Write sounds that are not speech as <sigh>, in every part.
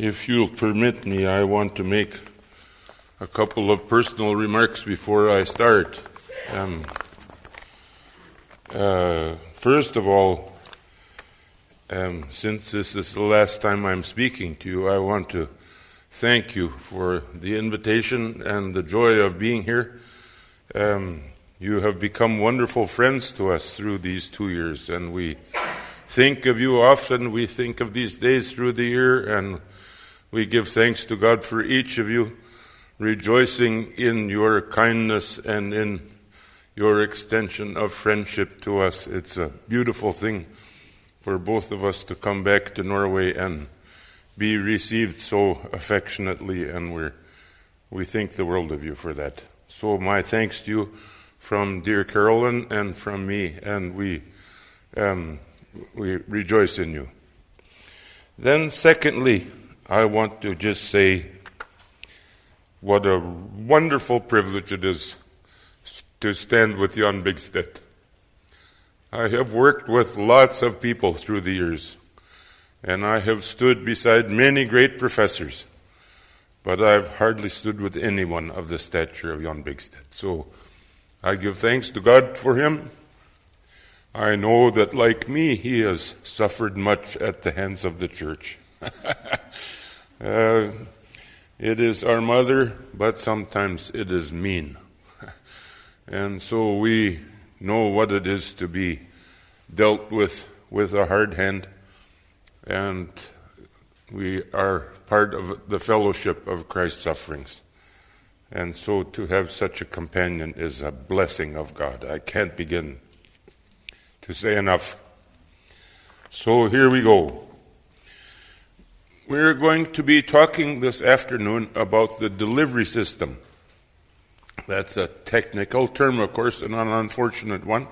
If you'll permit me, I want to make a couple of personal remarks before I start. Um, uh, first of all, um, since this is the last time I'm speaking to you, I want to thank you for the invitation and the joy of being here. Um, you have become wonderful friends to us through these two years, and we think of you often. We think of these days through the year, and we give thanks to God for each of you, rejoicing in your kindness and in your extension of friendship to us. It's a beautiful thing for both of us to come back to Norway and be received so affectionately, and we we think the world of you for that. So, my thanks to you from dear Carolyn and from me, and we um, we rejoice in you. Then, secondly, I want to just say what a wonderful privilege it is to stand with Jan Bigstedt. I have worked with lots of people through the years, and I have stood beside many great professors, but I've hardly stood with anyone of the stature of Jan Bigstedt. So I give thanks to God for him. I know that, like me, he has suffered much at the hands of the church. <laughs> uh, it is our mother, but sometimes it is mean. <laughs> and so we know what it is to be dealt with with a hard hand, and we are part of the fellowship of Christ's sufferings. And so to have such a companion is a blessing of God. I can't begin to say enough. So here we go. We're going to be talking this afternoon about the delivery system. That's a technical term, of course, and an unfortunate one.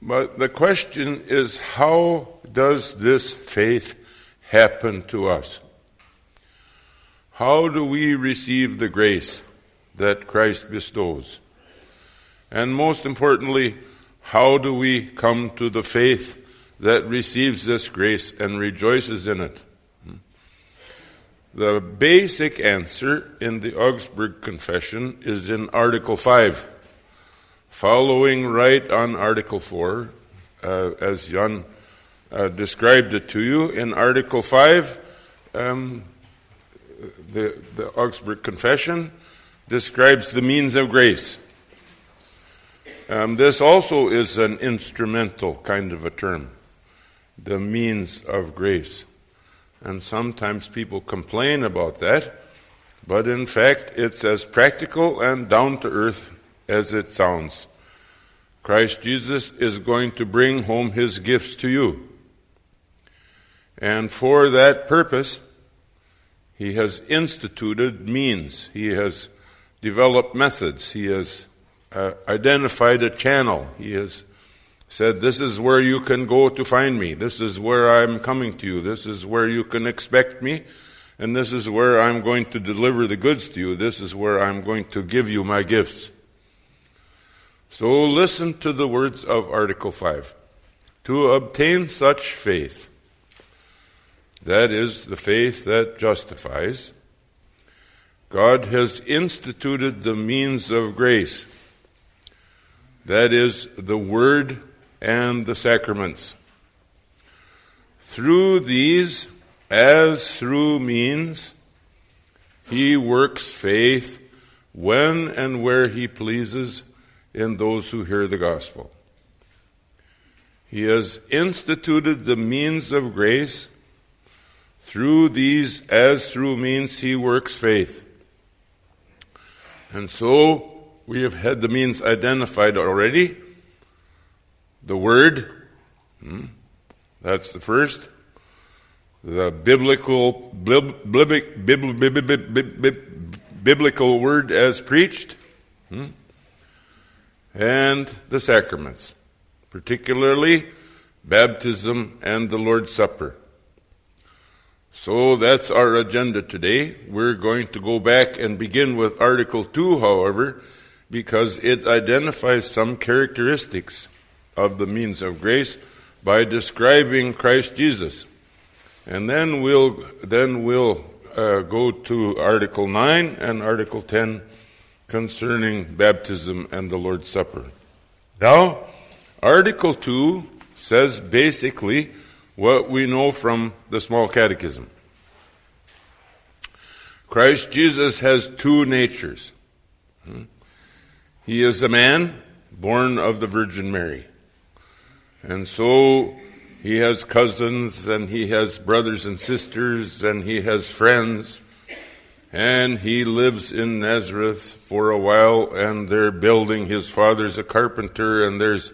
But the question is how does this faith happen to us? How do we receive the grace that Christ bestows? And most importantly, how do we come to the faith that receives this grace and rejoices in it? The basic answer in the Augsburg Confession is in Article 5. Following right on Article 4, uh, as Jan uh, described it to you, in Article 5, um, the, the Augsburg Confession describes the means of grace. Um, this also is an instrumental kind of a term, the means of grace. And sometimes people complain about that, but in fact, it's as practical and down to earth as it sounds. Christ Jesus is going to bring home his gifts to you. And for that purpose, he has instituted means, he has developed methods, he has uh, identified a channel, he has said, This is where you can go to find me. This is where I'm coming to you. This is where you can expect me. And this is where I'm going to deliver the goods to you. This is where I'm going to give you my gifts. So listen to the words of Article 5. To obtain such faith, that is, the faith that justifies, God has instituted the means of grace. That is, the Word and the sacraments. Through these, as through means, he works faith when and where he pleases in those who hear the gospel. He has instituted the means of grace. Through these, as through means, he works faith. And so, we have had the means identified already the Word, hmm, that's the first. The biblical, biblic, biblical word as preached, hmm, and the sacraments, particularly baptism and the Lord's Supper. So that's our agenda today. We're going to go back and begin with Article 2, however, because it identifies some characteristics of the means of grace by describing Christ Jesus. And then we'll, then we'll uh, go to Article 9 and Article 10 concerning baptism and the Lord's Supper. Now, Article 2 says basically what we know from the small catechism. Christ Jesus has two natures. Hmm? He is a man born of the Virgin Mary. And so he has cousins and he has brothers and sisters and he has friends. And he lives in Nazareth for a while and they're building. His father's a carpenter and there's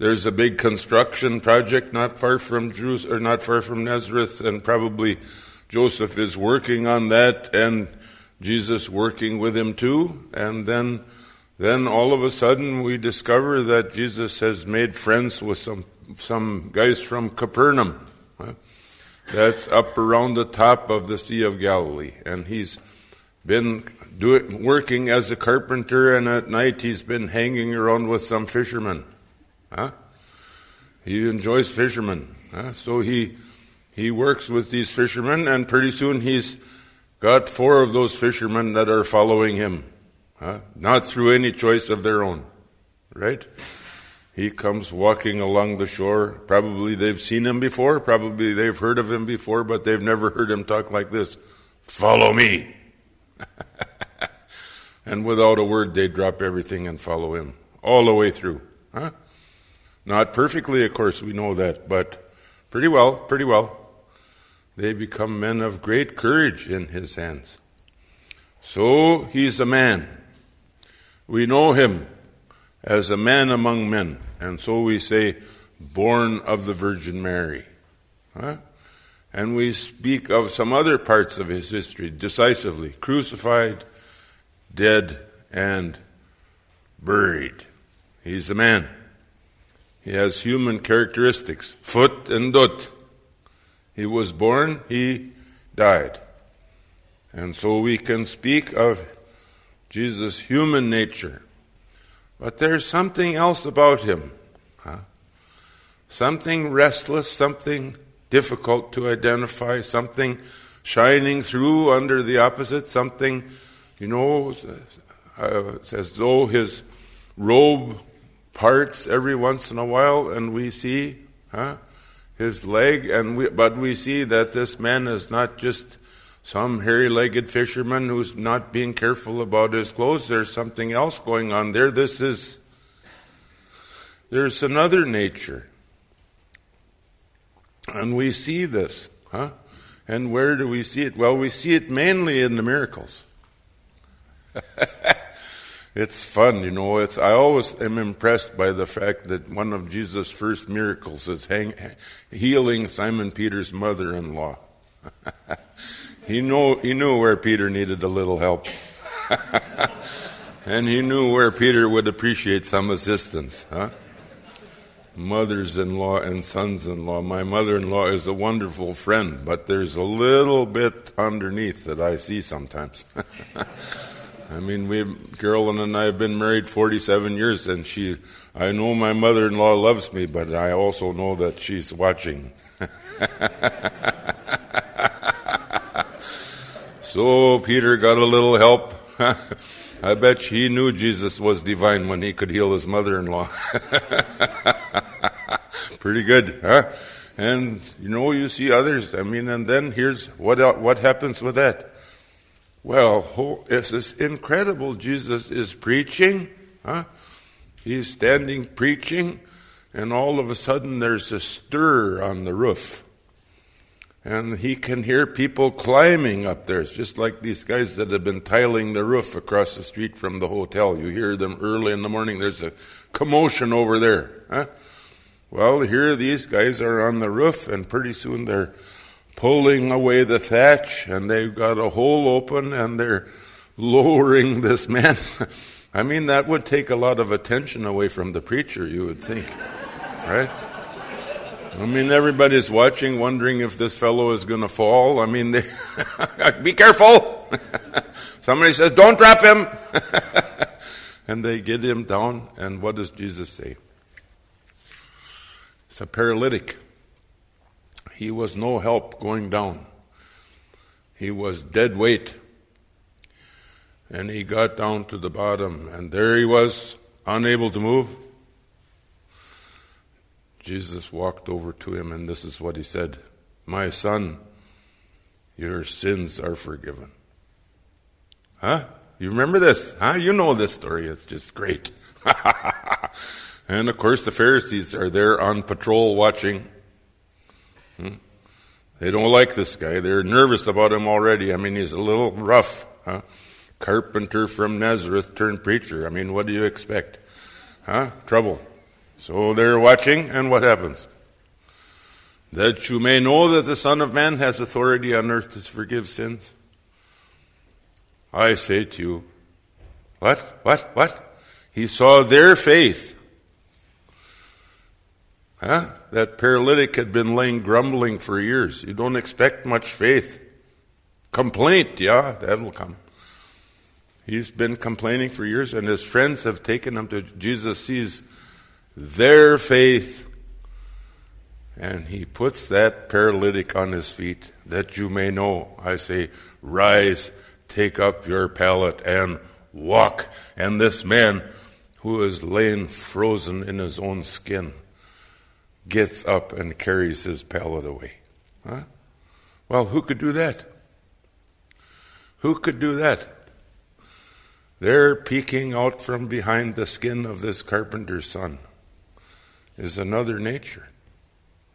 there's a big construction project not far from Jerusalem, or not far from Nazareth, and probably Joseph is working on that, and Jesus working with him too. And then, then all of a sudden we discover that Jesus has made friends with some some guys from Capernaum. That's up around the top of the Sea of Galilee, and he's been doing, working as a carpenter, and at night he's been hanging around with some fishermen. Huh? He enjoys fishermen. Huh? So he, he works with these fishermen, and pretty soon he's got four of those fishermen that are following him. Huh? Not through any choice of their own. Right? He comes walking along the shore. Probably they've seen him before. Probably they've heard of him before, but they've never heard him talk like this. Follow me. <laughs> and without a word, they drop everything and follow him all the way through. Huh? Not perfectly, of course, we know that, but pretty well, pretty well. They become men of great courage in his hands. So he's a man. We know him as a man among men, and so we say, born of the Virgin Mary. Huh? And we speak of some other parts of his history decisively crucified, dead, and buried. He's a man. He has human characteristics, foot and dot. He was born, he died. And so we can speak of Jesus' human nature. But there's something else about him. Huh? Something restless, something difficult to identify, something shining through under the opposite, something, you know, uh, as though his robe parts every once in a while, and we see huh, his leg, and we, but we see that this man is not just some hairy-legged fisherman who's not being careful about his clothes. There's something else going on there. This is there's another nature, and we see this, huh? And where do we see it? Well, we see it mainly in the miracles. <laughs> it's fun, you know. It's I always am impressed by the fact that one of Jesus' first miracles is hang, healing Simon Peter's mother-in-law. <laughs> he know he knew where Peter needed a little help, <laughs> and he knew where Peter would appreciate some assistance. Huh? Mothers-in-law and sons-in-law. My mother-in-law is a wonderful friend, but there's a little bit underneath that I see sometimes. <laughs> I mean, we, Carolyn and I have been married 47 years, and she, I know my mother in law loves me, but I also know that she's watching. <laughs> so Peter got a little help. <laughs> I bet he knew Jesus was divine when he could heal his mother in law. <laughs> Pretty good, huh? And you know, you see others. I mean, and then here's what uh, what happens with that. Well, this incredible. Jesus is preaching. Huh? He's standing preaching, and all of a sudden there's a stir on the roof. And he can hear people climbing up there. It's just like these guys that have been tiling the roof across the street from the hotel. You hear them early in the morning. There's a commotion over there. Huh? Well, here these guys are on the roof, and pretty soon they're pulling away the thatch and they've got a hole open and they're lowering <laughs> this man. I mean, that would take a lot of attention away from the preacher, you would think. Right? I mean, everybody's watching, wondering if this fellow is going to fall. I mean, <laughs> they, be careful. <laughs> Somebody says, don't drop him. <laughs> and they get him down. And what does Jesus say? It's a paralytic. He was no help going down. He was dead weight. And he got down to the bottom, and there he was, unable to move. Jesus walked over to him, and this is what he said My son, your sins are forgiven. Huh? You remember this? Huh? You know this story. It's just great. <laughs> and of course, the Pharisees are there on patrol watching. Hmm? They don't like this guy. They're nervous about him already. I mean, he's a little rough. Huh? Carpenter from Nazareth turned preacher. I mean, what do you expect? Huh? Trouble. So they're watching, and what happens? That you may know that the Son of Man has authority on earth to forgive sins. I say to you, what? What? What? He saw their faith. Huh? That paralytic had been laying grumbling for years. You don't expect much faith. Complaint, yeah, that'll come. He's been complaining for years, and his friends have taken him to Jesus, sees their faith. And he puts that paralytic on his feet, that you may know. I say, rise take up your pallet and walk. And this man, who is laying frozen in his own skin, gets up and carries his pallet away. Huh? Well, who could do that? Who could do that? There, peeking out from behind the skin of this carpenter's son, is another nature.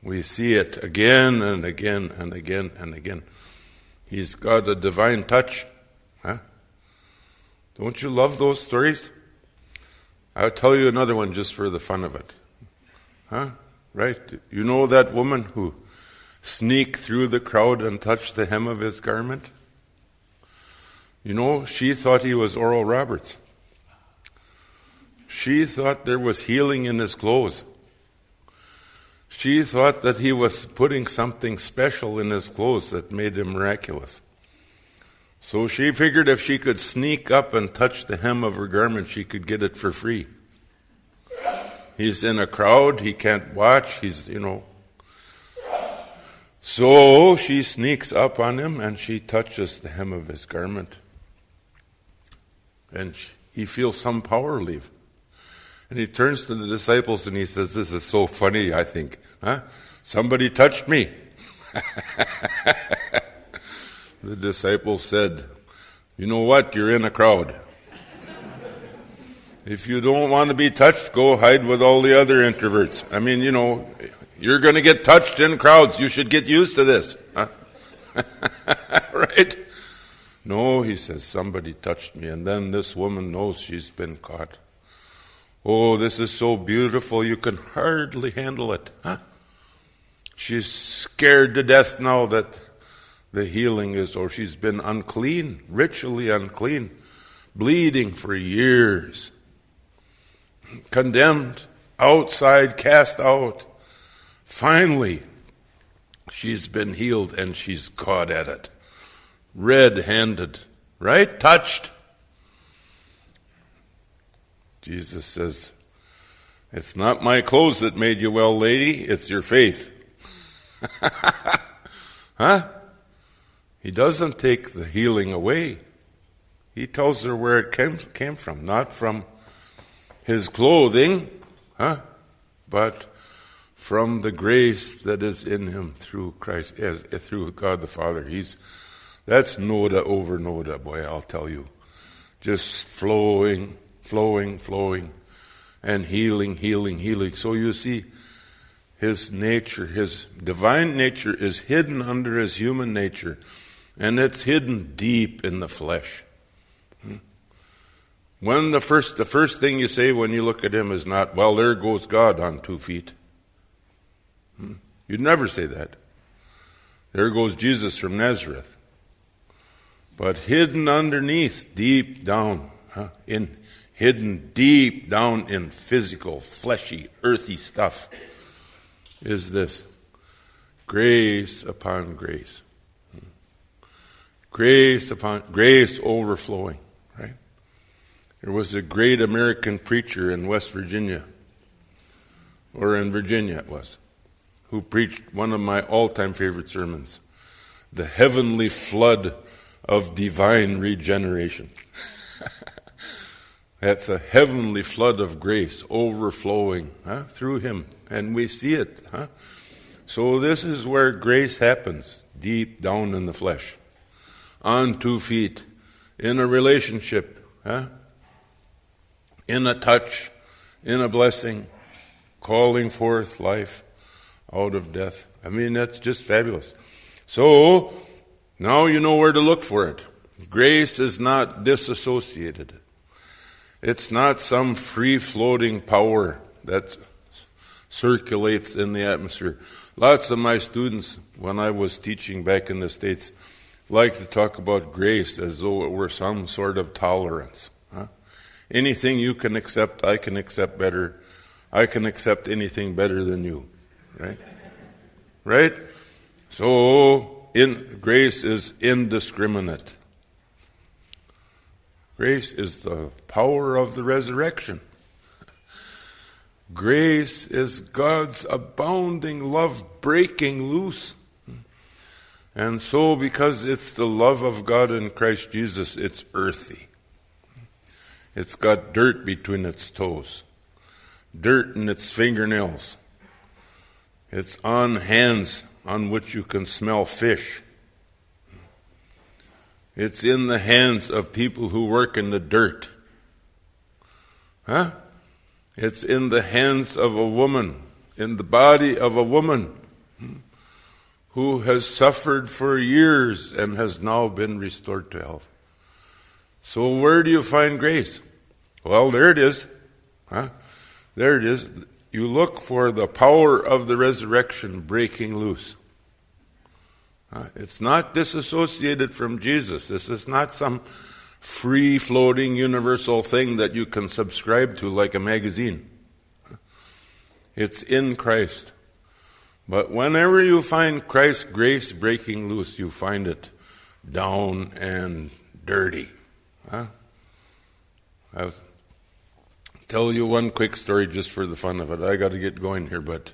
We see it again and again and again and again. He's got a divine touch. Huh? Don't you love those stories? I'll tell you another one just for the fun of it. Huh? Right? You know that woman who sneaked through the crowd and touched the hem of his garment? You know, she thought he was Oral Roberts. She thought there was healing in his clothes. She thought that he was putting something special in his clothes that made him miraculous. So she figured if she could sneak up and touch the hem of her garment, she could get it for free. He's in a crowd, he can't watch, he's, you know. So she sneaks up on him and she touches the hem of his garment. And he feels some power leave. And he turns to the disciples and he says, This is so funny, I think. Huh? Somebody touched me. <laughs> The disciples said, You know what? You're in a crowd. if you don't want to be touched, go hide with all the other introverts. I mean, you know, you're going to get touched in crowds. You should get used to this. Huh? <laughs> right? No, he says, somebody touched me. And then this woman knows she's been caught. Oh, this is so beautiful, you can hardly handle it. Huh? She's scared to death now that the healing is, or she's been unclean, ritually unclean, bleeding for years, condemned, outside, cast out. Finally, she's been healed and she's caught at it. Red handed, right? Touched. Jesus says, It's not my clothes that made you well, lady, it's your faith. <laughs> huh? He doesn't take the healing away. He tells her where it came, came from, not from his clothing, huh? but from the grace that is in him through Christ, as, through God the Father. He's that's Noda over Noda, boy, I'll tell you. Just flowing, flowing, flowing, and healing, healing, healing. So you see, his nature, his divine nature is hidden under his human nature and it's hidden deep in the flesh. Hmm? When the first, the first thing you say when you look at him is not, well, there goes God on two feet. Hmm? You'd never say that. There goes Jesus from Nazareth. But hidden underneath, deep down, huh? in hidden deep down in physical, fleshy, earthy stuff, is this grace upon grace. Grace upon grace overflowing, right? There was a great American preacher in West Virginia, or in Virginia it was, who preached one of my all time favorite sermons The Heavenly Flood of Divine Regeneration. <laughs> That's a heavenly flood of grace overflowing huh, through Him, and we see it. Huh? So, this is where grace happens deep down in the flesh, on two feet, in a relationship, huh? in a touch, in a blessing, calling forth life out of death. I mean, that's just fabulous. So, now you know where to look for it. Grace is not disassociated. It's not some free floating power that circulates in the atmosphere. Lots of my students, when I was teaching back in the States, like to talk about grace as though it were some sort of tolerance. Huh? Anything you can accept, I can accept better. I can accept anything better than you. Right? Right? So, in, grace is indiscriminate. Grace is the power of the resurrection. Grace is God's abounding love breaking loose. And so, because it's the love of God in Christ Jesus, it's earthy. It's got dirt between its toes, dirt in its fingernails. It's on hands on which you can smell fish. It's in the hands of people who work in the dirt. Huh? It's in the hands of a woman, in the body of a woman who has suffered for years and has now been restored to health. So, where do you find grace? Well, there it is. Huh? There it is. You look for the power of the resurrection breaking loose. It's not disassociated from Jesus. This is not some free floating universal thing that you can subscribe to like a magazine. It's in Christ. But whenever you find Christ's grace breaking loose, you find it down and dirty. Huh? I'll tell you one quick story just for the fun of it. I got to get going here, but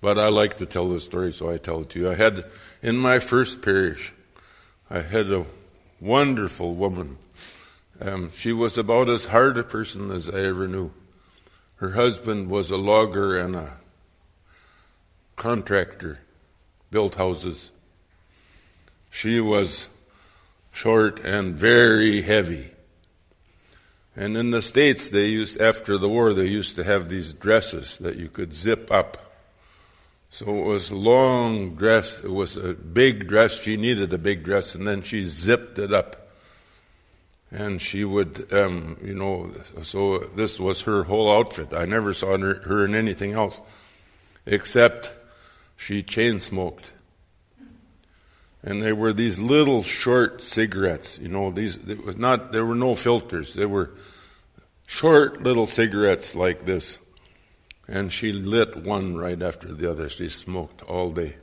but I like to tell this story, so I tell it to you. I had in my first parish, I had a wonderful woman. Um, she was about as hard a person as I ever knew. Her husband was a logger and a contractor, built houses. She was short and very heavy. And in the States, they used, after the war, they used to have these dresses that you could zip up so it was a long dress. It was a big dress. She needed a big dress, and then she zipped it up. And she would, um, you know, so this was her whole outfit. I never saw her in anything else, except she chain smoked. And they were these little short cigarettes, you know. These it was not. There were no filters. They were short little cigarettes like this and she lit one right after the other. She smoked all day.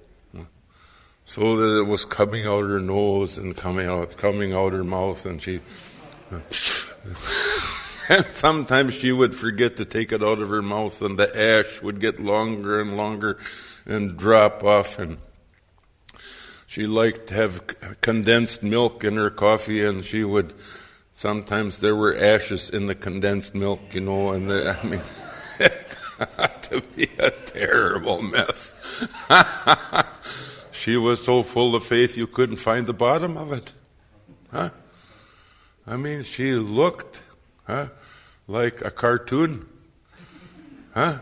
So that it was coming out her nose and coming out, coming out her mouth, and she. <laughs> and sometimes she would forget to take it out of her mouth, and the ash would get longer and longer and drop off. And she liked to have condensed milk in her coffee, and she would. Sometimes there were ashes in the condensed milk, you know, and the, I mean. <laughs> <laughs> to be a terrible mess. <laughs> she was so full of faith you couldn't find the bottom of it. Huh? I mean, she looked huh, like a cartoon. Huh?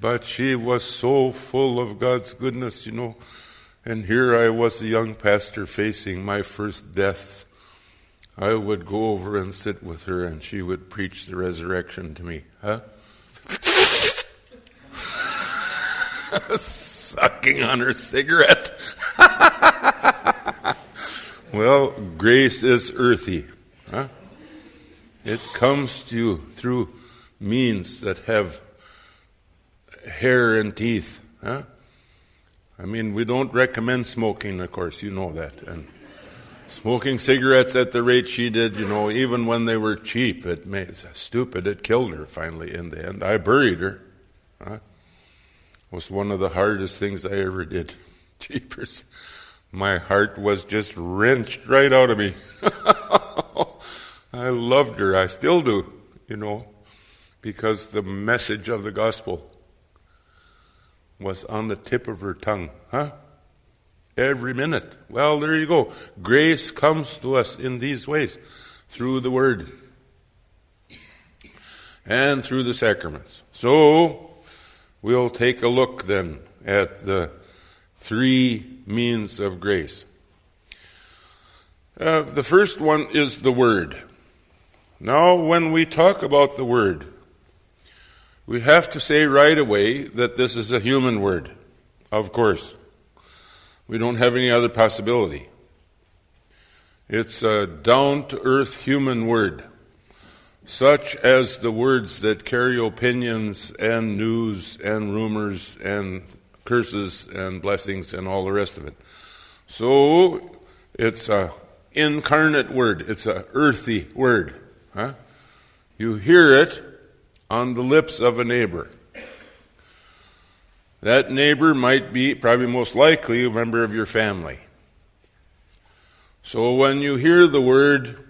But she was so full of God's goodness, you know. And here I was a young pastor facing my first death. I would go over and sit with her and she would preach the resurrection to me. Huh? <laughs> <laughs> Sucking on her cigarette. <laughs> well, grace is earthy. Huh? It comes to you through means that have hair and teeth. Huh? I mean, we don't recommend smoking, of course, you know that. And smoking cigarettes at the rate she did, you know, even when they were cheap, it made stupid. It killed her finally in the end. I buried her. Huh? Was one of the hardest things I ever did. <laughs> Jeepers. My heart was just wrenched right out of me. <laughs> I loved her. I still do, you know, because the message of the gospel was on the tip of her tongue. Huh? Every minute. Well, there you go. Grace comes to us in these ways through the Word and through the sacraments. So, we'll take a look then at the three means of grace. Uh, the first one is the Word. Now, when we talk about the Word, we have to say right away that this is a human word, of course. We don't have any other possibility. It's a down to earth human word, such as the words that carry opinions and news and rumors and curses and blessings and all the rest of it. So it's a incarnate word. It's a earthy word. Huh? You hear it on the lips of a neighbor. That neighbor might be, probably most likely, a member of your family. So when you hear the word,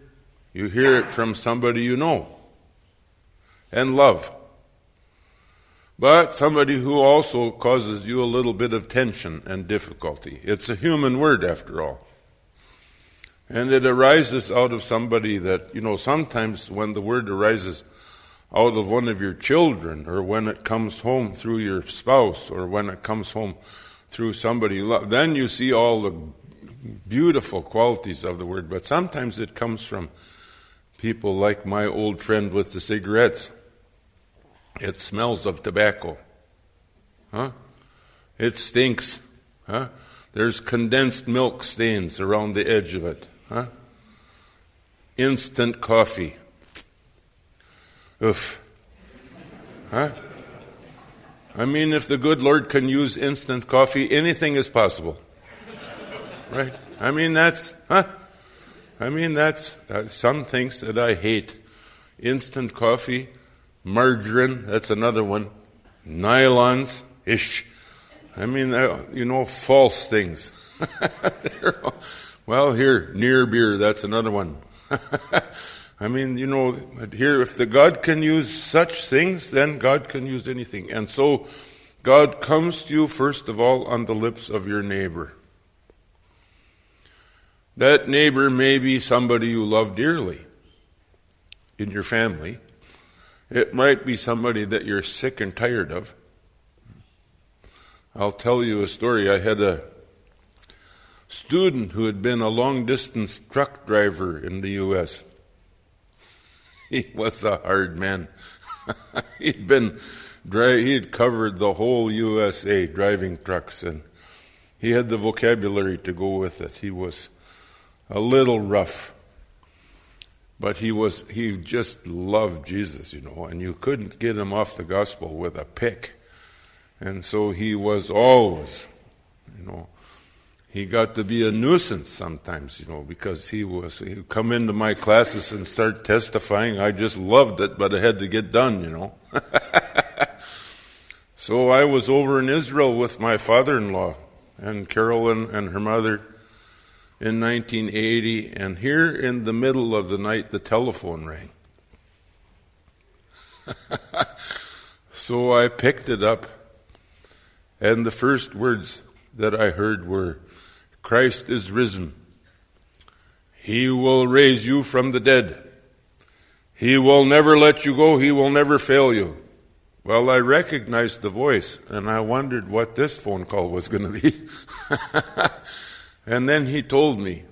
you hear it from somebody you know and love. But somebody who also causes you a little bit of tension and difficulty. It's a human word, after all. And it arises out of somebody that, you know, sometimes when the word arises out of one of your children, or when it comes home through your spouse, or when it comes home through somebody you love, then you see all the beautiful qualities of the word, but sometimes it comes from people like my old friend with the cigarettes. It smells of tobacco. Huh? It stinks. Huh? There's condensed milk stains around the edge of it. Huh? Instant coffee. Oof. Huh? I mean, if the good Lord can use instant coffee, anything is possible right? I mean, that's, huh? I mean, that's uh, some things that I hate. Instant coffee, margarine, that's another one. Nylons, ish. I mean, uh, you know, false things. <laughs> well, here, near beer, that's another one. <laughs> I mean, you know, here, if the God can use such things, then God can use anything. And so, God comes to you, first of all, on the lips of your neighbor. That neighbor may be somebody you love dearly in your family. It might be somebody that you're sick and tired of. I'll tell you a story. I had a student who had been a long distance truck driver in the U.S. He was a hard man. <laughs> He'd been he had covered the whole USA driving trucks and he had the vocabulary to go with it. He was a little rough. But he was he just loved Jesus, you know, and you couldn't get him off the gospel with a pick. And so he was always, you know, he got to be a nuisance sometimes, you know, because he was he'd come into my classes and start testifying. I just loved it, but it had to get done, you know. <laughs> so I was over in Israel with my father-in-law and Carolyn and her mother in 1980, and here in the middle of the night, the telephone rang. <laughs> so I picked it up, and the first words that I heard were, Christ is risen. He will raise you from the dead. He will never let you go. He will never fail you. Well, I recognized the voice, and I wondered what this phone call was going to be. <laughs> And then he told me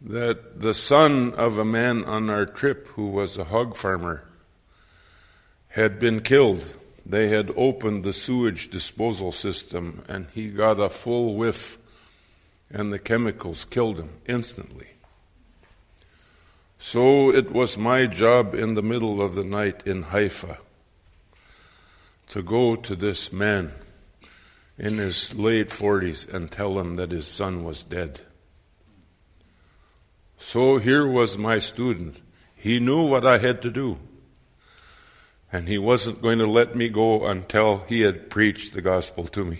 that the son of a man on our trip who was a hog farmer had been killed. They had opened the sewage disposal system and he got a full whiff and the chemicals killed him instantly. So it was my job in the middle of the night in Haifa to go to this man in his late 40s and tell him that his son was dead. So here was my student. He knew what I had to do. And he wasn't going to let me go until he had preached the gospel to me.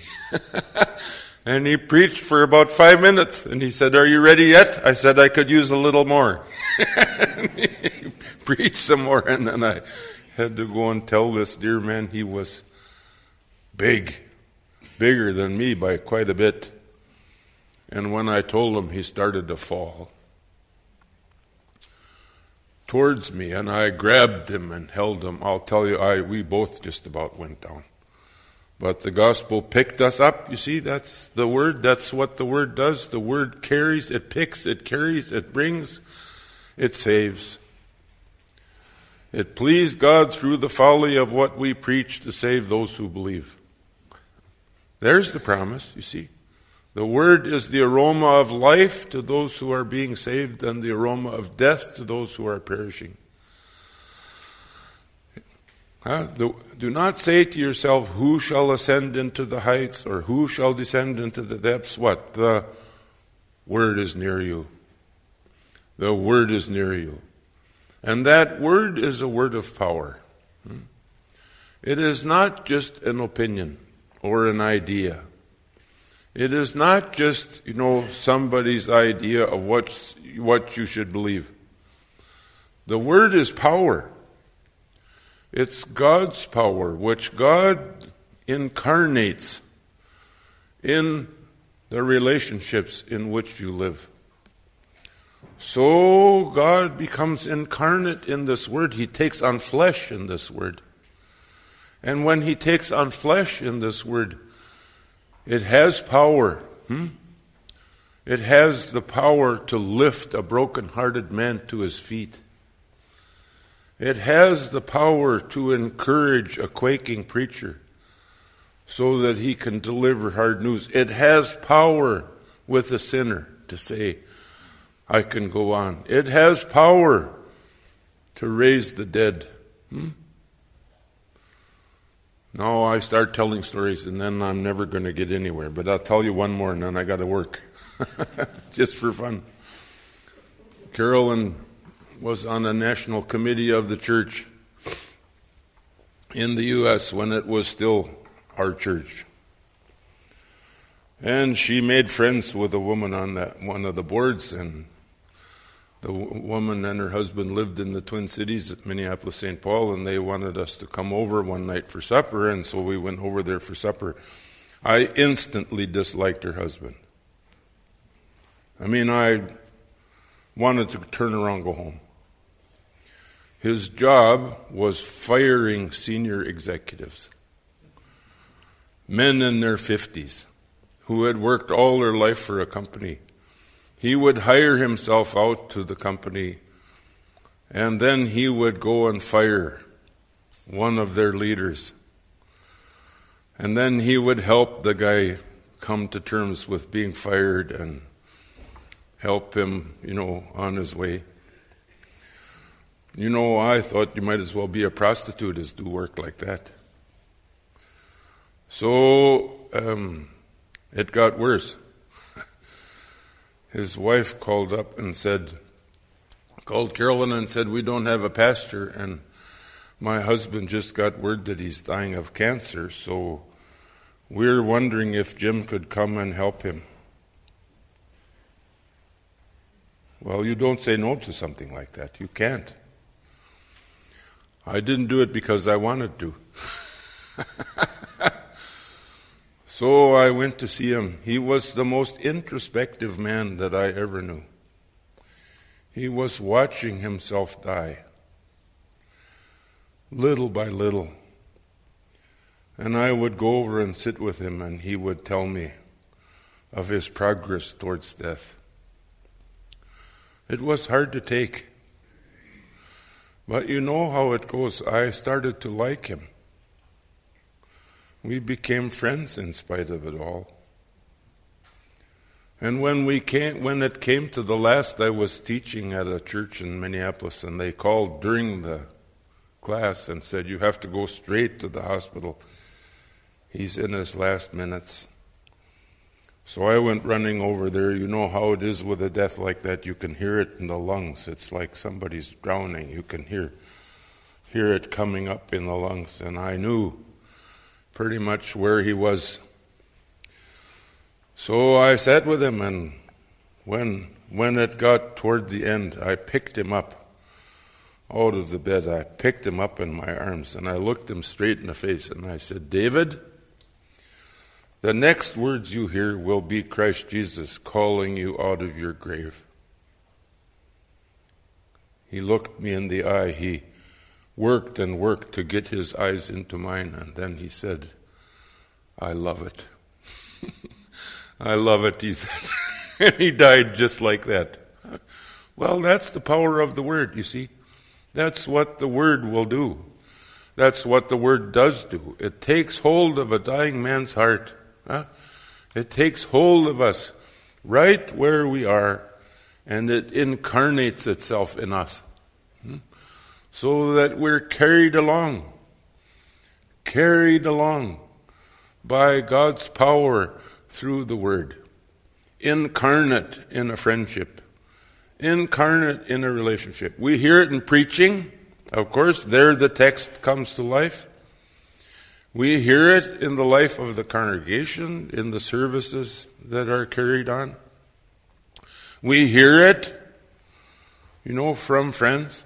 <laughs> and he preached for about five minutes. And he said, Are you ready yet? I said, I could use a little more. <laughs> he preached some more. And then I had to go and tell this dear man he was big, bigger than me by quite a bit. And when I told him, he started to fall towards me, and I grabbed him and held him. I'll tell you, I we both just about went down. But the gospel picked us up. You see, that's the word. That's what the word does. The word carries, it picks, it carries, it brings, it saves. It pleased God through the folly of what we preach to save those who believe. There's the promise, you see. The word is the aroma of life to those who are being saved and the aroma of death to those who are perishing. Huh? Do not say to yourself, Who shall ascend into the heights or who shall descend into the depths? What? The word is near you. The word is near you. And that word is a word of power. Hmm? It is not just an opinion or an idea. It is not just, you know, somebody's idea of what's, what you should believe. The Word is power. It's God's power, which God incarnates in the relationships in which you live. So God becomes incarnate in this Word. He takes on flesh in this Word. And when He takes on flesh in this Word, it has power. Hmm? It has the power to lift a broken-hearted man to his feet. It has the power to encourage a quaking preacher so that he can deliver hard news. It has power with a sinner to say, I can go on. It has power to raise the dead. Hmm? No, I start telling stories and then I'm never going to get anywhere. But I'll tell you one more and then I got to work. <laughs> Just for fun. Carolyn was on a national committee of the church in the U.S. when it was still our church. And she made friends with a woman on that one of the boards, and the woman and her husband lived in the Twin Cities Minneapolis, St. Paul, and they wanted us to come over one night for supper, and so we went over there for supper. I instantly disliked her husband. I mean, I wanted to turn around and go home. His job was firing senior executives, men in their 50s, who had worked all their life for a company he would hire himself out to the company and then he would go and fire one of their leaders. And then he would help the guy come to terms with being fired and help him, you know, on his way. You know, I thought you might as well be a prostitute as do work like that. So um, it got worse his wife called up and said, called Carolyn and said, We don't have a pastor, and my husband just got word that he's dying of cancer, so we're wondering if Jim could come and help him. Well, you don't say no to something like that. You can't. I didn't do it because I wanted to. <laughs> So I went to see him. He was the most introspective man that I ever knew. He was watching himself die, little by little. And I would go over and sit with him, and he would tell me of his progress towards death. It was hard to take. But you know how it goes. I started to like him. We became friends in spite of it all. And when we came, when it came to the last, I was teaching at a church in Minneapolis, and they called during the class and said, "You have to go straight to the hospital. He's in his last minutes." So I went running over there. You know how it is with a death like that. You can hear it in the lungs. It's like somebody's drowning. You can hear hear it coming up in the lungs, and I knew pretty much where he was. So I sat with him, and when when it got toward the end, I picked him up out of the bed. I picked him up in my arms, and I looked him straight in the face, and I said, "David." The next words you hear will be Christ Jesus calling you out of your grave. He looked me in the eye. He worked and worked to get his eyes into mine, and then he said, I love it. <laughs> I love it, he said. <laughs> and he died just like that. <laughs> Well, that's the power of the Word, you see. That's what the Word will do. That's what the Word does do. It takes hold of a dying man's heart. Huh? It takes hold of us right where we are, and it incarnates itself in us. So that we're carried along, carried along by God's power through the Word, incarnate in a friendship, incarnate in a relationship. We hear it in preaching, of course, there the text comes to life. We hear it in the life of the congregation, in the services that are carried on. We hear it, you know, from friends.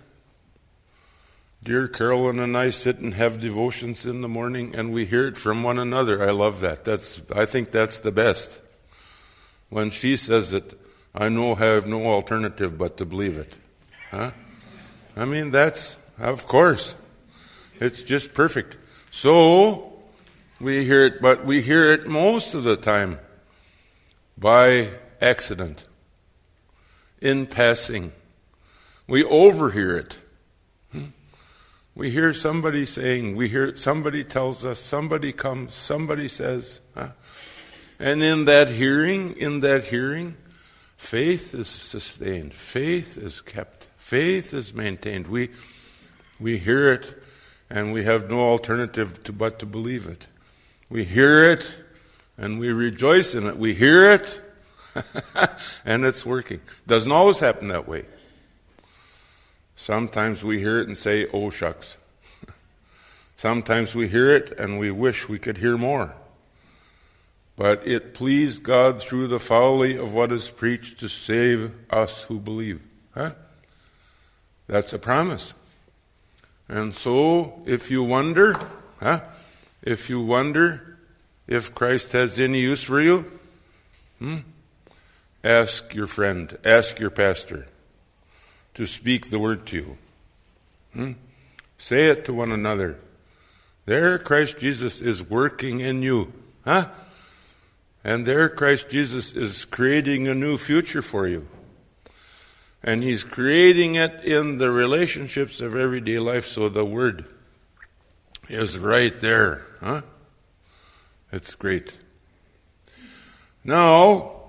Dear Carolyn and I sit and have devotions in the morning and we hear it from one another. I love that. That's, I think that's the best. When she says it, I know I have no alternative but to believe it. Huh? I mean, that's, of course. It's just perfect. So, we hear it, but we hear it most of the time by accident, in passing. We overhear it. We hear somebody saying, we hear somebody tells us, somebody comes, somebody says. Huh? And in that hearing, in that hearing, faith is sustained, faith is kept, faith is maintained. We, we hear it and we have no alternative to, but to believe it. We hear it and we rejoice in it. We hear it <laughs> and it's working. Doesn't always happen that way. Sometimes we hear it and say, oh shucks. <laughs> Sometimes we hear it and we wish we could hear more. But it pleased God through the folly of what is preached to save us who believe. Huh? That's a promise. And so, if you wonder, huh? If you wonder if Christ has any use for you, hmm? ask your friend, ask your pastor to speak the word to you. Hmm? Say it to one another. There, Christ Jesus is working in you. Huh? And there, Christ Jesus is creating a new future for you. And He's creating it in the relationships of everyday life, so the Word is right there. Huh? It's great. Now,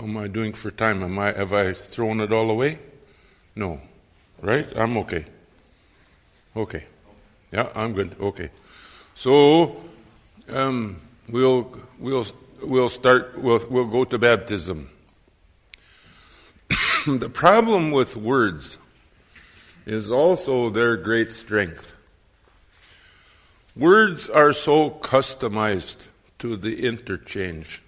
how am I doing for time? Am I have I thrown it all away? No. Right? I'm okay. Okay. Yeah, I'm good. Okay. So um, we'll we'll we'll start. We'll we'll go to baptism. <coughs> the problem with words is also their great strength. Words are so customized to the interchange.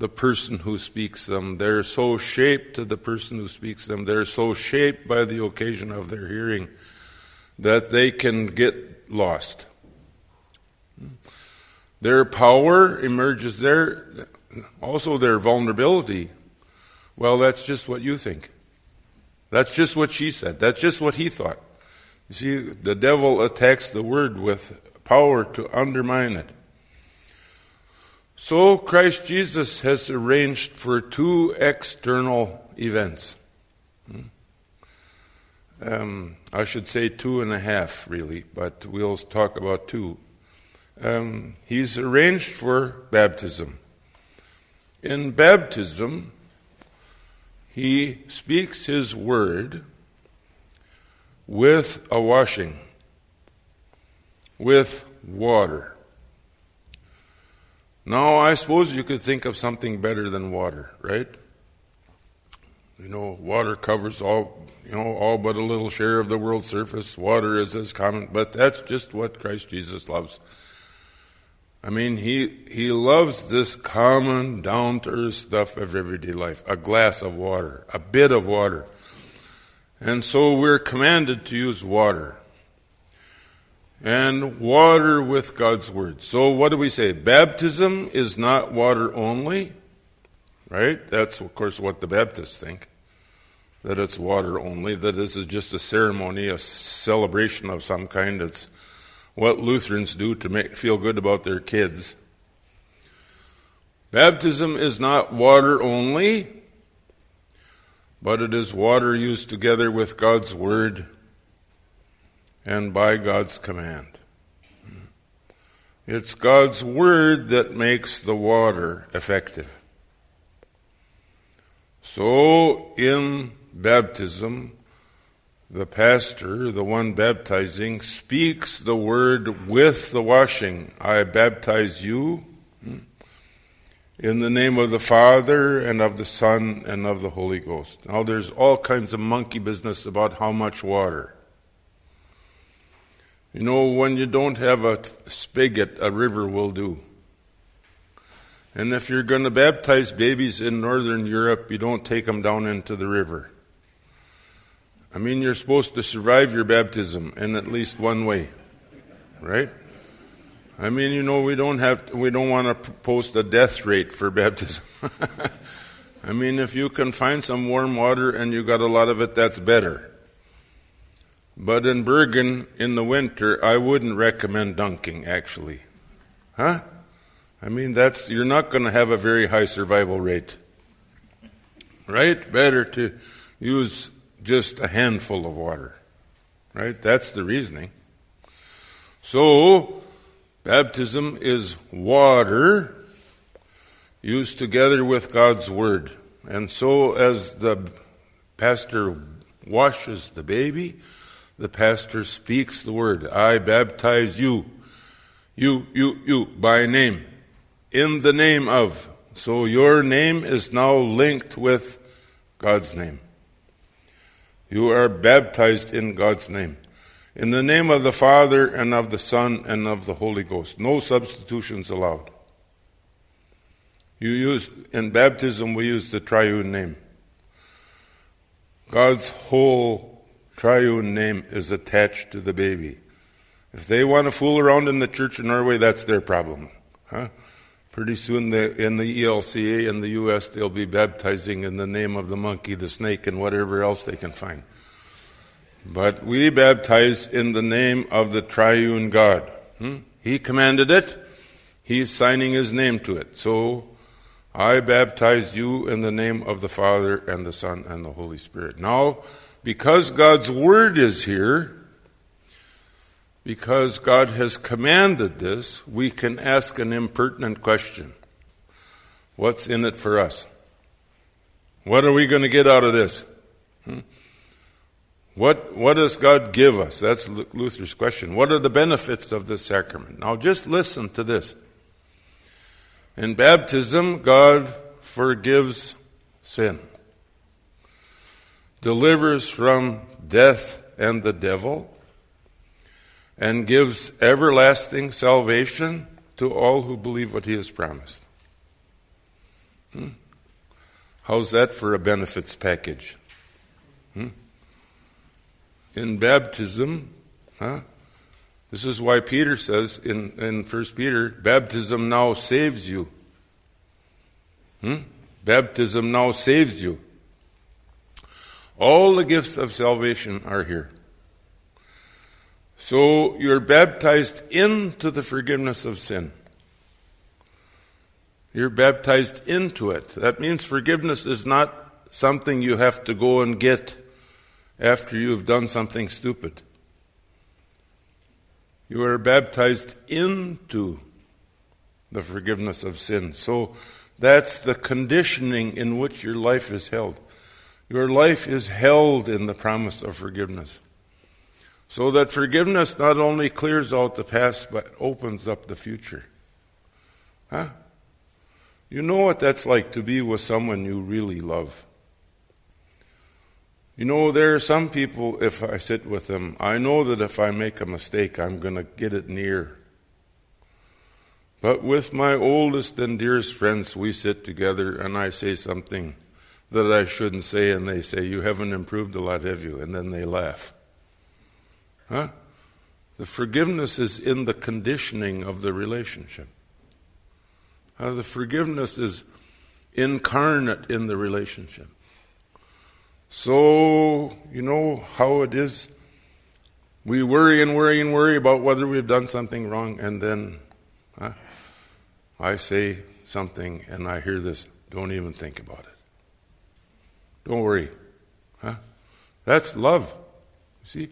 The person who speaks them, they're so shaped to the person who speaks them, they're so shaped by the occasion of their hearing that they can get lost. Their power emerges there, also their vulnerability. Well, that's just what you think. That's just what she said. That's just what he thought. You see, the devil attacks the word with power to undermine it. So Christ Jesus has arranged for two external events. Hmm? Um, I should say two and a half, really, but we'll talk about two. Um, he's arranged for baptism. In baptism, he speaks his word with a washing, with water. Now, I suppose you could think of something better than water, right? You know, water covers all, you know, all but a little share of the world's surface. Water is as common, but that's just what Christ Jesus loves. I mean, he, he loves this common, down to earth stuff of everyday life. A glass of water, a bit of water. And so we're commanded to use water. And water with God's Word. So what do we say? Baptism is not water only, right? That's, of course, what the Baptists think. That it's water only, that this is just a ceremony, a celebration of some kind. It's what Lutherans do to make, feel good about their kids. Baptism is not water only, but it is water used together with God's Word and by God's command. It's God's Word that makes the water effective. So, in baptism, the pastor, the one baptizing, speaks the word with the washing. I baptize you hmm, in the name of the Father and of the Son and of the Holy Ghost. Now, there's all kinds of monkey business about how much water. You know, when you don't have a spigot, a river will do. And if you're going to baptize babies in Northern Europe, you don't take them down into the river. I mean, you're supposed to survive your baptism in at least one way, right? I mean, you know, we don't have, we don't want to post a death rate for <laughs> baptism. I mean, if you can find some warm water and you got a lot of it, that's better. But in Bergen in the winter, I wouldn't recommend dunking, actually. Huh? I mean, that's, you're not going to have a very high survival rate. Right? Better to use just a handful of water. Right? That's the reasoning. So, baptism is water used together with God's Word. And so, as the pastor washes the baby, the pastor speaks the Word. I baptize you, you, you, you, by name, in the name of. So, your name is now linked with God's name. You are baptized in God's name. In the name of the Father and of the Son and of the Holy Ghost. No substitutions allowed. You use, in baptism, we use the triune name. God's whole triune name is attached to the baby. If they want to fool around in the church in Norway, that's their problem. Huh? Pretty soon, in the ELCA in the U.S., they'll be baptizing in the name of the monkey, the snake, and whatever else they can find. But we baptize in the name of the triune God. Hmm? He commanded it. He's signing his name to it. So, I baptize you in the name of the Father and the Son and the Holy Spirit. Now, because God's Word is here, because God has commanded this, we can ask an impertinent question What's in it for us? What are we going to get out of this? Hmm? What, what does God give us? That's Luther's question. What are the benefits of this sacrament? Now, just listen to this. In baptism, God forgives sin, delivers from death and the devil, and gives everlasting salvation to all who believe what he has promised. Hmm? How's that for a benefits package? Hmm? In baptism, huh? This is why Peter says in, in 1 Peter, baptism now saves you. Hmm? Baptism now saves you. All the gifts of salvation are here. So you're baptized into the forgiveness of sin. You're baptized into it. That means forgiveness is not something you have to go and get after you've done something stupid. You are baptized into the forgiveness of sin. So that's the conditioning in which your life is held. Your life is held in the promise of forgiveness. So that forgiveness not only clears out the past, but opens up the future. Huh? You know what that's like to be with someone you really love. You know, there are some people, if I sit with them, I know that if I make a mistake, I'm going to get it near. But with my oldest and dearest friends, we sit together and I say something that I shouldn't say, and they say, You haven't improved a lot, have you? And then they laugh. Huh? The forgiveness is in the conditioning of the relationship. Uh, the forgiveness is incarnate in the relationship. So, you know how it is. We worry and worry and worry about whether we've done something wrong, and then huh, I say something and I hear this. Don't even think about it. Don't worry. Huh? That's love. You see?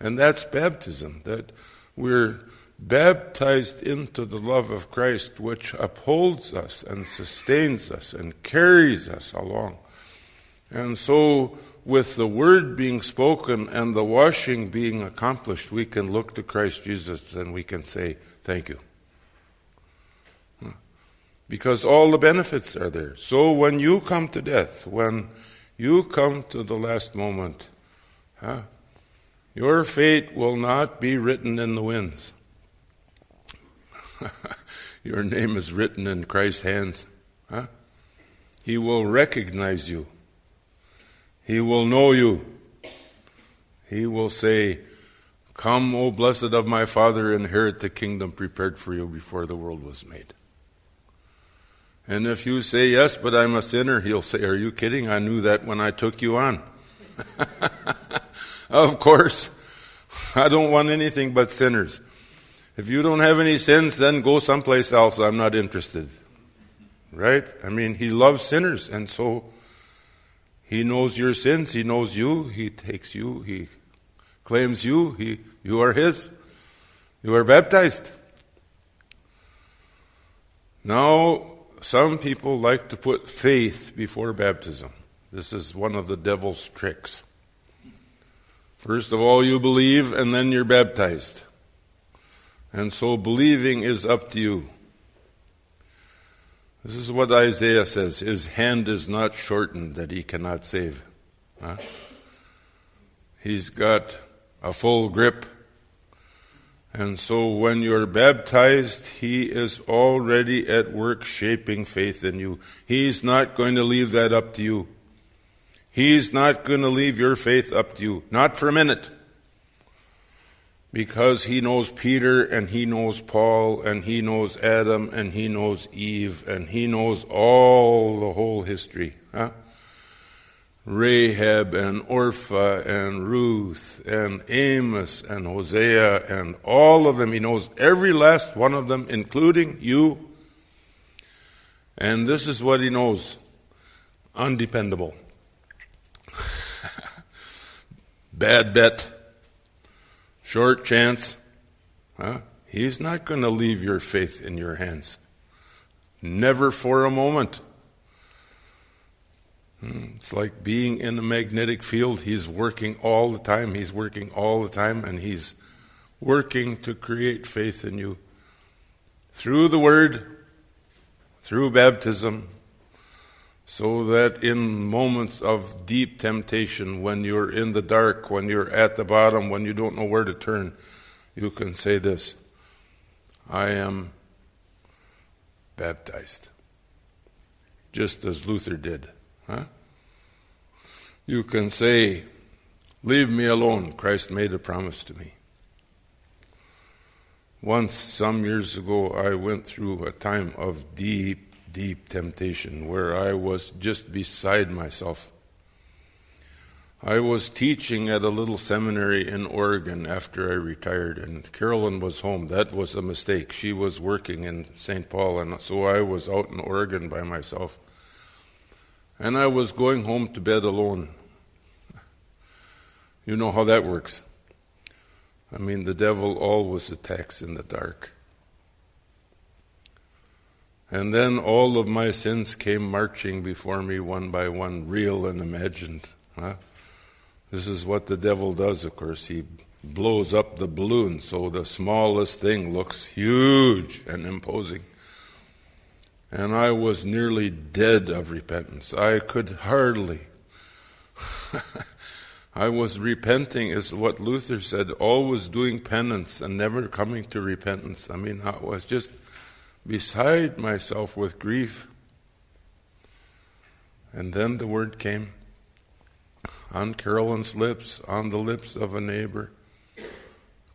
And that's baptism. That we're baptized into the love of Christ, which upholds us and sustains us and carries us along. And so, with the word being spoken and the washing being accomplished, we can look to Christ Jesus and we can say, Thank you. Because all the benefits are there. So, when you come to death, when you come to the last moment, huh, your fate will not be written in the winds. <laughs> Your name is written in Christ's hands. Huh? He will recognize you. He will know you. He will say, Come, O blessed of my Father, inherit the kingdom prepared for you before the world was made. And if you say, Yes, but I'm a sinner, he'll say, Are you kidding? I knew that when I took you on. <laughs> of course, I don't want anything but sinners. If you don't have any sins, then go someplace else. I'm not interested. Right? I mean, he loves sinners, and so he knows your sins. He knows you. He takes you. He claims you. He, you are his. You are baptized. Now, some people like to put faith before baptism. This is one of the devil's tricks. First of all, you believe, and then you're baptized. And so believing is up to you. This is what Isaiah says His hand is not shortened that he cannot save. Huh? He's got a full grip. And so when you're baptized, He is already at work shaping faith in you. He's not going to leave that up to you. He's not going to leave your faith up to you. Not for a minute because he knows Peter and he knows Paul and he knows Adam and he knows Eve and he knows all the whole history. Huh? Rahab and Orpha and Ruth and Amos and Hosea and all of them. He knows every last one of them, including you. And this is what he knows undependable. <laughs> Bad bet short chance. Huh? He's not going to leave your faith in your hands. Never for a moment. Hmm, it's like being in a magnetic field. He's working all the time. He's working all the time, and He's working to create faith in you through the Word, through baptism, so that in moments of deep temptation, when you're in the dark, when you're at the bottom, when you don't know where to turn, you can say this I am baptized. Just as Luther did. Huh? You can say, Leave me alone. Christ made a promise to me. Once, some years ago, I went through a time of deep deep temptation where I was just beside myself. I was teaching at a little seminary in Oregon after I retired, and Carolyn was home. That was a mistake. She was working in St. Paul, and so I was out in Oregon by myself. And I was going home to bed alone. You know how that works. I mean, the devil always attacks in the dark. And then all of my sins came marching before me one by one, real and imagined. Huh? This is what the devil does, of course. He blows up the balloon so the smallest thing looks huge and imposing. And I was nearly dead of repentance. I could hardly. <laughs> I was repenting, is what Luther said, always doing penance and never coming to repentance. I mean, I was just beside myself with grief. And then the word came on Carolyn's lips, on the lips of a neighbor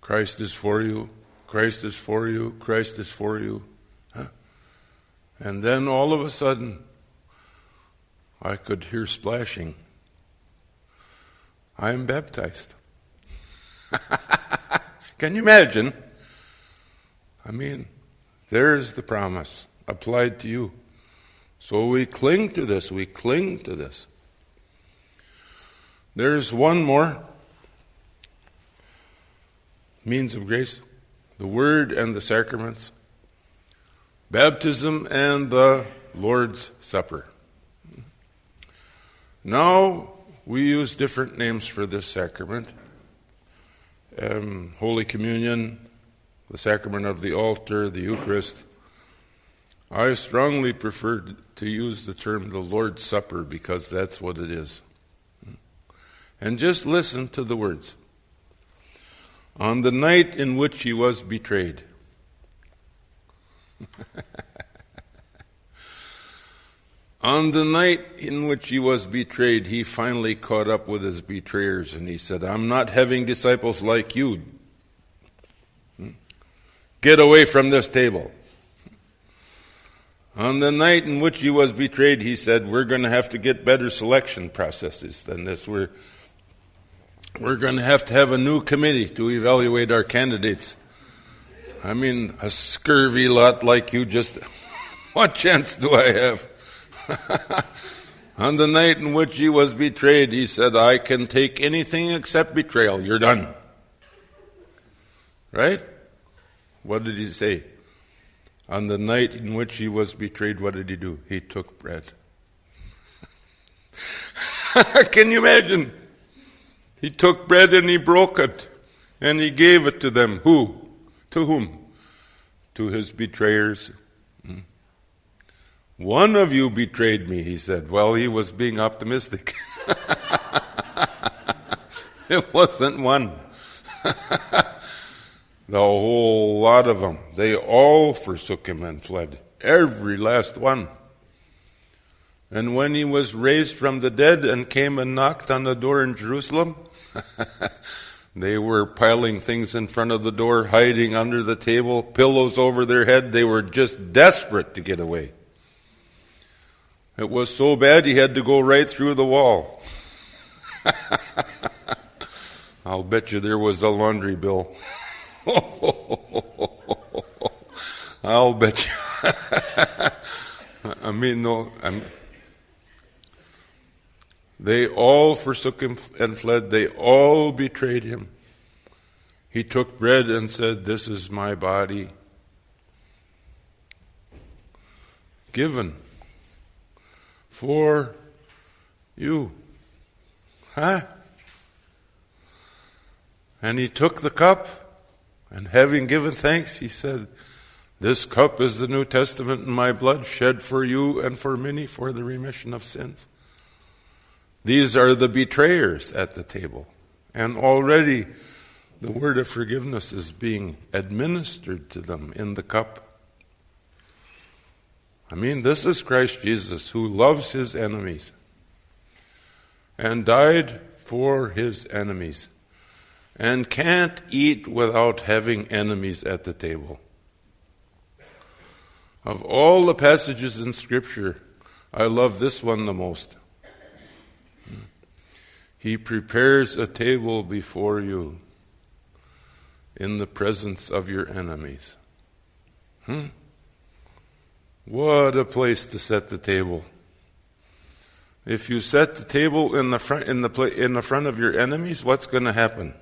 Christ is for you, Christ is for you, Christ is for you. And then all of a sudden, I could hear splashing. I am baptized. <laughs> Can you imagine? I mean, there's the promise applied to you. So we cling to this, we cling to this. There's one more means of grace the Word and the sacraments, baptism and the Lord's Supper. Now we use different names for this sacrament um, Holy Communion, the sacrament of the altar, the Eucharist. I strongly prefer to use the term the Lord's Supper because that's what it is. And just listen to the words. On the night in which he was betrayed. <laughs> On the night in which he was betrayed, he finally caught up with his betrayers and he said, I'm not having disciples like you. Get away from this table. On the night in which he was betrayed, he said, We're going to have to get better selection processes than this. We're, we're going to have to have a new committee to evaluate our candidates. I mean, a scurvy lot like you just, <laughs> what chance do I have? <laughs> On the night in which he was betrayed, he said, I can take anything except betrayal. You're done. Right? What did he say? On the night in which he was betrayed, what did he do? He took bread. <laughs> can you imagine? He took bread and he broke it and he gave it to them. Who? To whom? To his betrayers hmm? one of you betrayed me, he said. Well, he was being optimistic. <laughs> it wasn't one. <laughs> the whole lot of them. They all forsook him and fled. Every last one. And when he was raised from the dead and came and knocked on the door in Jerusalem, <laughs> they were piling things in front of the door, hiding under the table, pillows over their head. They were just desperate to get away. It was so bad he had to go right through the wall. <laughs> I'll bet you there was a laundry bill. <laughs> I'll bet you. <laughs> I mean, no. I'm, they all forsook him and fled. They all betrayed him. He took bread and said, This is my body given for you. Huh? And he took the cup, and having given thanks, he said, This cup is the New Testament in my blood, shed for you and for many for the remission of sins. These are the betrayers at the table. And already the word of forgiveness is being administered to them in the cup. I mean, this is Christ Jesus who loves his enemies and died for his enemies and can't eat without having enemies at the table. Of all the passages in Scripture, I love this one the most. He prepares a table before you in the presence of your enemies. Hmm? What a place to set the table. If you set the table in the front, in the, in the front of your enemies, what's going to happen?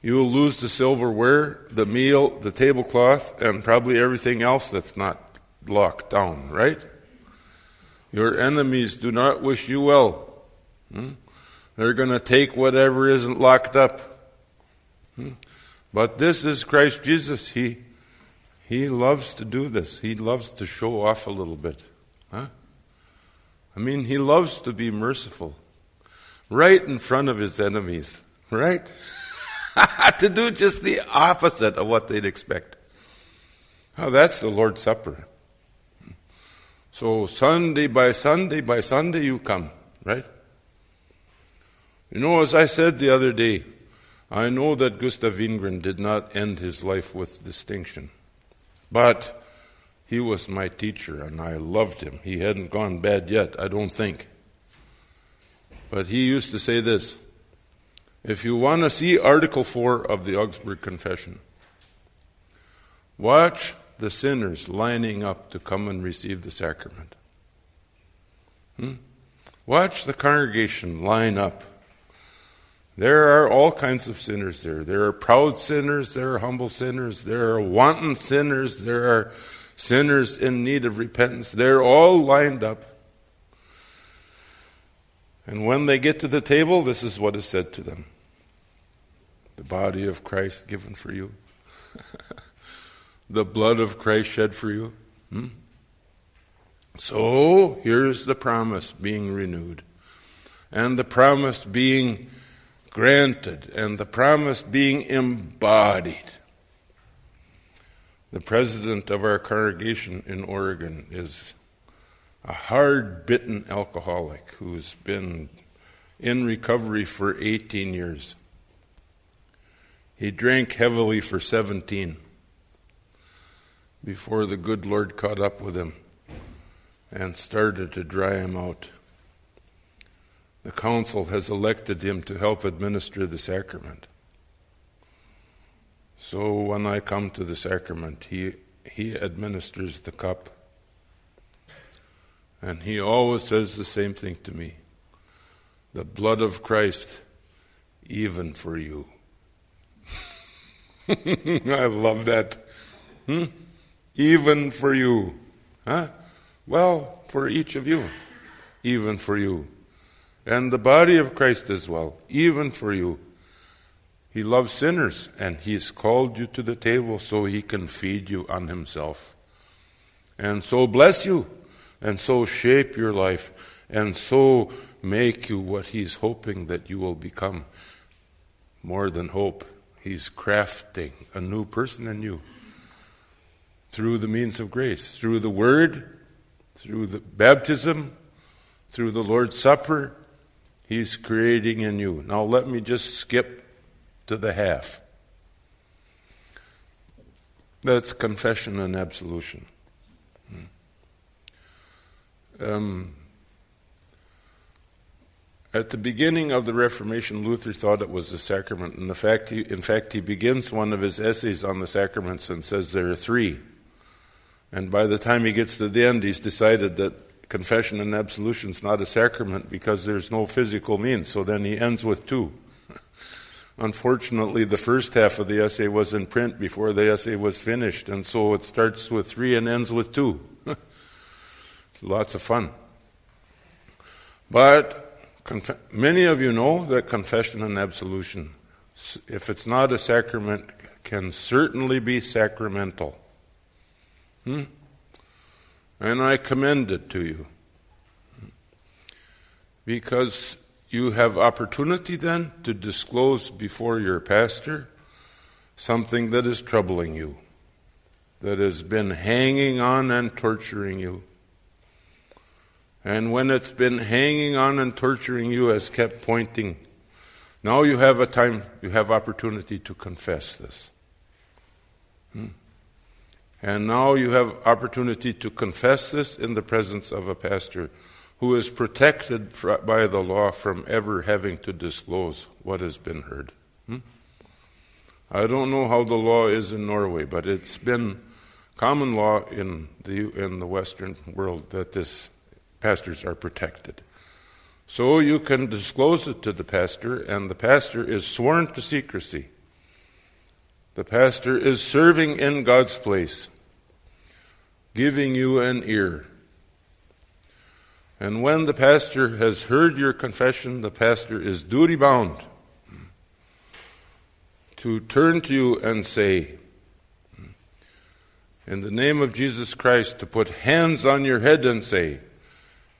You will lose the silverware, the meal, the tablecloth, and probably everything else that's not locked down, right? Your enemies do not wish you well. Hmm? They're going to take whatever isn't locked up. Hmm? But this is Christ Jesus. He he loves to do this. He loves to show off a little bit. Huh? I mean, he loves to be merciful. right in front of his enemies, right? <laughs> to do just the opposite of what they'd expect. Oh, that's the Lord's Supper. So Sunday by Sunday by Sunday you come, right? You know, as I said the other day, I know that Gustav Wingren did not end his life with distinction. But he was my teacher and I loved him. He hadn't gone bad yet, I don't think. But he used to say this if you want to see Article 4 of the Augsburg Confession, watch the sinners lining up to come and receive the sacrament. Hmm? Watch the congregation line up. There are all kinds of sinners there. There are proud sinners, there are humble sinners, there are wanton sinners, there are sinners in need of repentance. They're all lined up. And when they get to the table, this is what is said to them The body of Christ given for you, <laughs> the blood of Christ shed for you. Hmm? So here's the promise being renewed, and the promise being granted, and the promise being embodied. The president of our congregation in Oregon is a hard bitten alcoholic who's been in recovery for 18 years. He drank heavily for 17 before the good Lord caught up with him and started to dry him out. The council has elected him to help administer the sacrament. So when I come to the sacrament, he, he administers the cup. And he always says the same thing to me the blood of Christ, even for you. <laughs> I love that. Hmm? Even for you. Huh? Well, for each of you. Even for you and the body of Christ as well, even for you. He loves sinners, and He's called you to the table so He can feed you on Himself. And so bless you, and so shape your life, and so make you what He's hoping that you will become. More than hope, He's crafting a new person in you through the means of grace, through the Word, through the baptism, through the Lord's Supper, He's creating in you. Now, let me just skip to the half. That's confession and absolution. Hmm. Um, at the beginning of the Reformation, Luther thought it was a sacrament. And the fact he, in fact, he begins one of his essays on the sacraments and says there are three. And by the time he gets to the end, he's decided that confession and absolution is not a sacrament because there's no physical means. So then he ends with two. <laughs> Unfortunately, the first half of the essay was in print before the essay was finished, and so it starts with three and ends with two. <laughs> lots of fun. But conf- many of you know that confession and absolution, if it's not a sacrament, can certainly be sacramental. Hmm? And I commend it to you. Because you have opportunity then to disclose before your pastor something that is troubling you, that has been hanging on and torturing you. And when it's been hanging on and torturing you, has kept pointing. Now you have a time, you have opportunity to confess this. Hmm. And now you have opportunity to confess this in the presence of a pastor who is protected by the law from ever having to disclose what has been heard. Hmm? I don't know how the law is in Norway, but it's been common law in the in the Western world that this pastors are protected. So you can disclose it to the pastor, and the pastor is sworn to secrecy. The pastor is serving in God's place giving you an ear. And when the pastor has heard your confession, the pastor is duty bound to turn to you and say, in the name of Jesus Christ, to put hands on your head and say,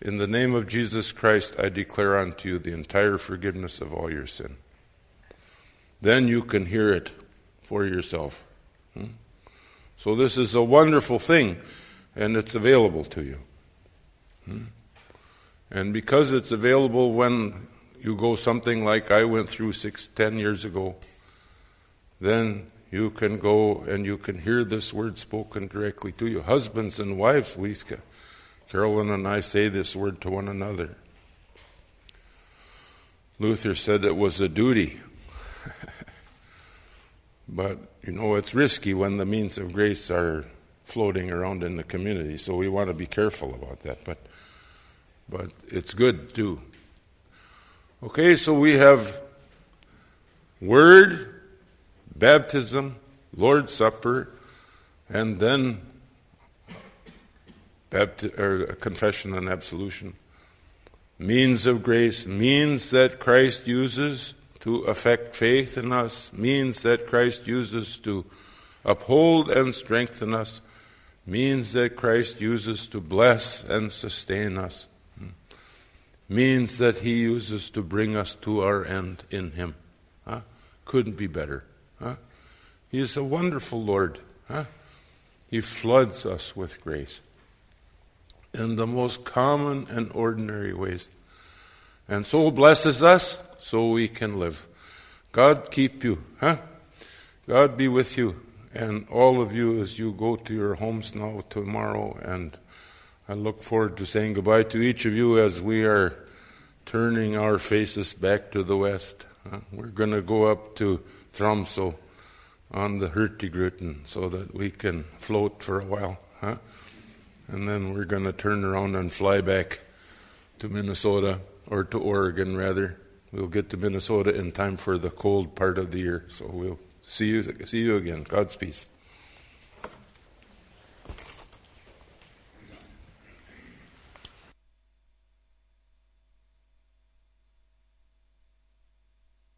In the name of Jesus Christ, I declare unto you the entire forgiveness of all your sin. Then you can hear it for yourself. Hmm? So, this is a wonderful thing, and it's available to you. Hmm? And because it's available when you go something like I went through six, ten years ago, then you can go and you can hear this word spoken directly to you. Husbands and wives, we, Carolyn and I say this word to one another. Luther said it was a duty. <laughs> but, you know, it's risky when the means of grace are floating around in the community, so we want to be careful about that. But, but it's good too. Okay, so we have word, baptism, Lord's Supper, and then bapti- or uh, confession and absolution. Means of grace, means that Christ uses to affect faith in us, means that Christ uses to uphold and strengthen us, means that Christ uses to bless and sustain us, means that He uses to bring us to our end in Him. Huh? Couldn't be better. Huh? He is a wonderful Lord. Huh? He floods us with grace in the most common and ordinary ways. And so blesses us so we can live. God keep you, huh? God be with you and all of you as you go to your homes now tomorrow. And I look forward to saying goodbye to each of you as we are turning our faces back to the west. We're going to go up to Tromsø on the Hurtigruten so that we can float for a while. Huh? And then we're going to turn around and fly back to Minnesota, or to Oregon rather. We'll get to Minnesota in time for the cold part of the year. So we'll see you, see you again. God's peace.